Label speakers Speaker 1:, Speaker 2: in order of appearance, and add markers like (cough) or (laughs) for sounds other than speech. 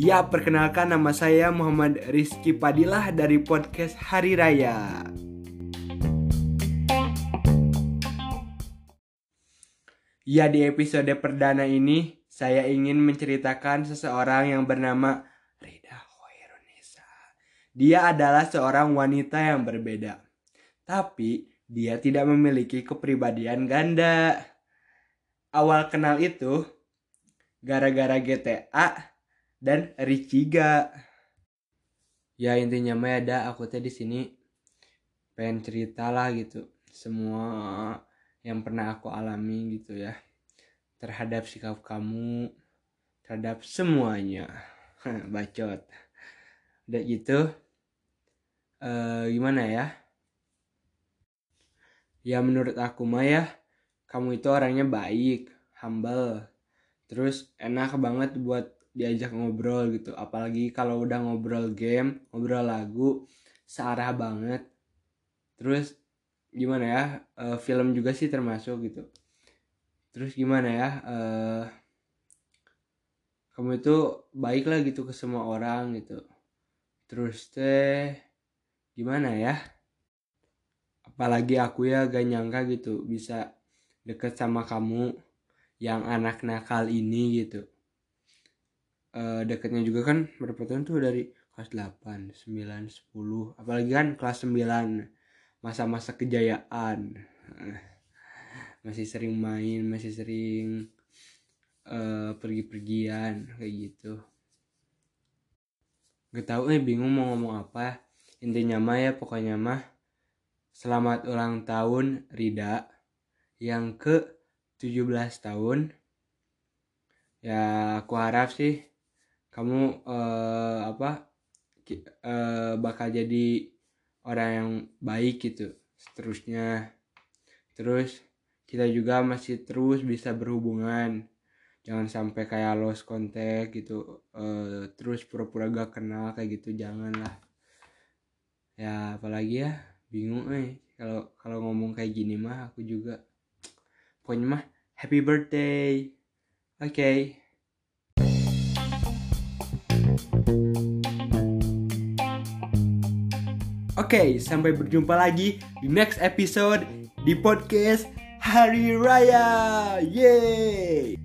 Speaker 1: Ya, perkenalkan nama saya Muhammad Rizky Padilah dari podcast Hari Raya. Ya, di episode perdana ini saya ingin menceritakan seseorang yang bernama Rida Hoirunisa. Dia adalah seorang wanita yang berbeda. Tapi dia tidak memiliki kepribadian ganda. Awal kenal itu gara-gara GTA dan Richiga. Ya intinya mah ada aku teh di sini pengen cerita lah gitu. Semua yang pernah aku alami gitu ya. Terhadap sikap kamu terhadap semuanya. (laughs) Bacot. Udah gitu eh, gimana ya? Ya menurut aku mah ya kamu itu orangnya baik humble terus enak banget buat diajak ngobrol gitu. Apalagi kalau udah ngobrol game ngobrol lagu searah banget. Terus gimana ya uh, film juga sih termasuk gitu. Terus gimana ya uh, kamu itu baik lah gitu ke semua orang gitu. Terus teh gimana ya? Apalagi aku ya gak nyangka gitu bisa deket sama kamu yang anak nakal ini gitu. Uh, deketnya juga kan berapa tahun tuh dari kelas 8, 9, 10 apalagi kan kelas 9 masa-masa kejayaan. (laughs) Masih sering main masih sering uh, pergi-pergian kayak gitu. Gak tau nih bingung mau ngomong apa. Intinya mah ya pokoknya mah selamat ulang tahun Rida yang ke 17 tahun. Ya aku harap sih kamu uh, apa uh, bakal jadi orang yang baik gitu seterusnya. Terus kita juga masih terus bisa berhubungan. Jangan sampai kayak lost contact gitu uh, terus pura-pura gak kenal kayak gitu janganlah. Ya apalagi ya bingung eh. Kalau kalau ngomong kayak gini mah aku juga pokoknya mah happy birthday oke okay. Oke, okay, sampai berjumpa lagi di next episode di podcast Hari Raya. Yeay!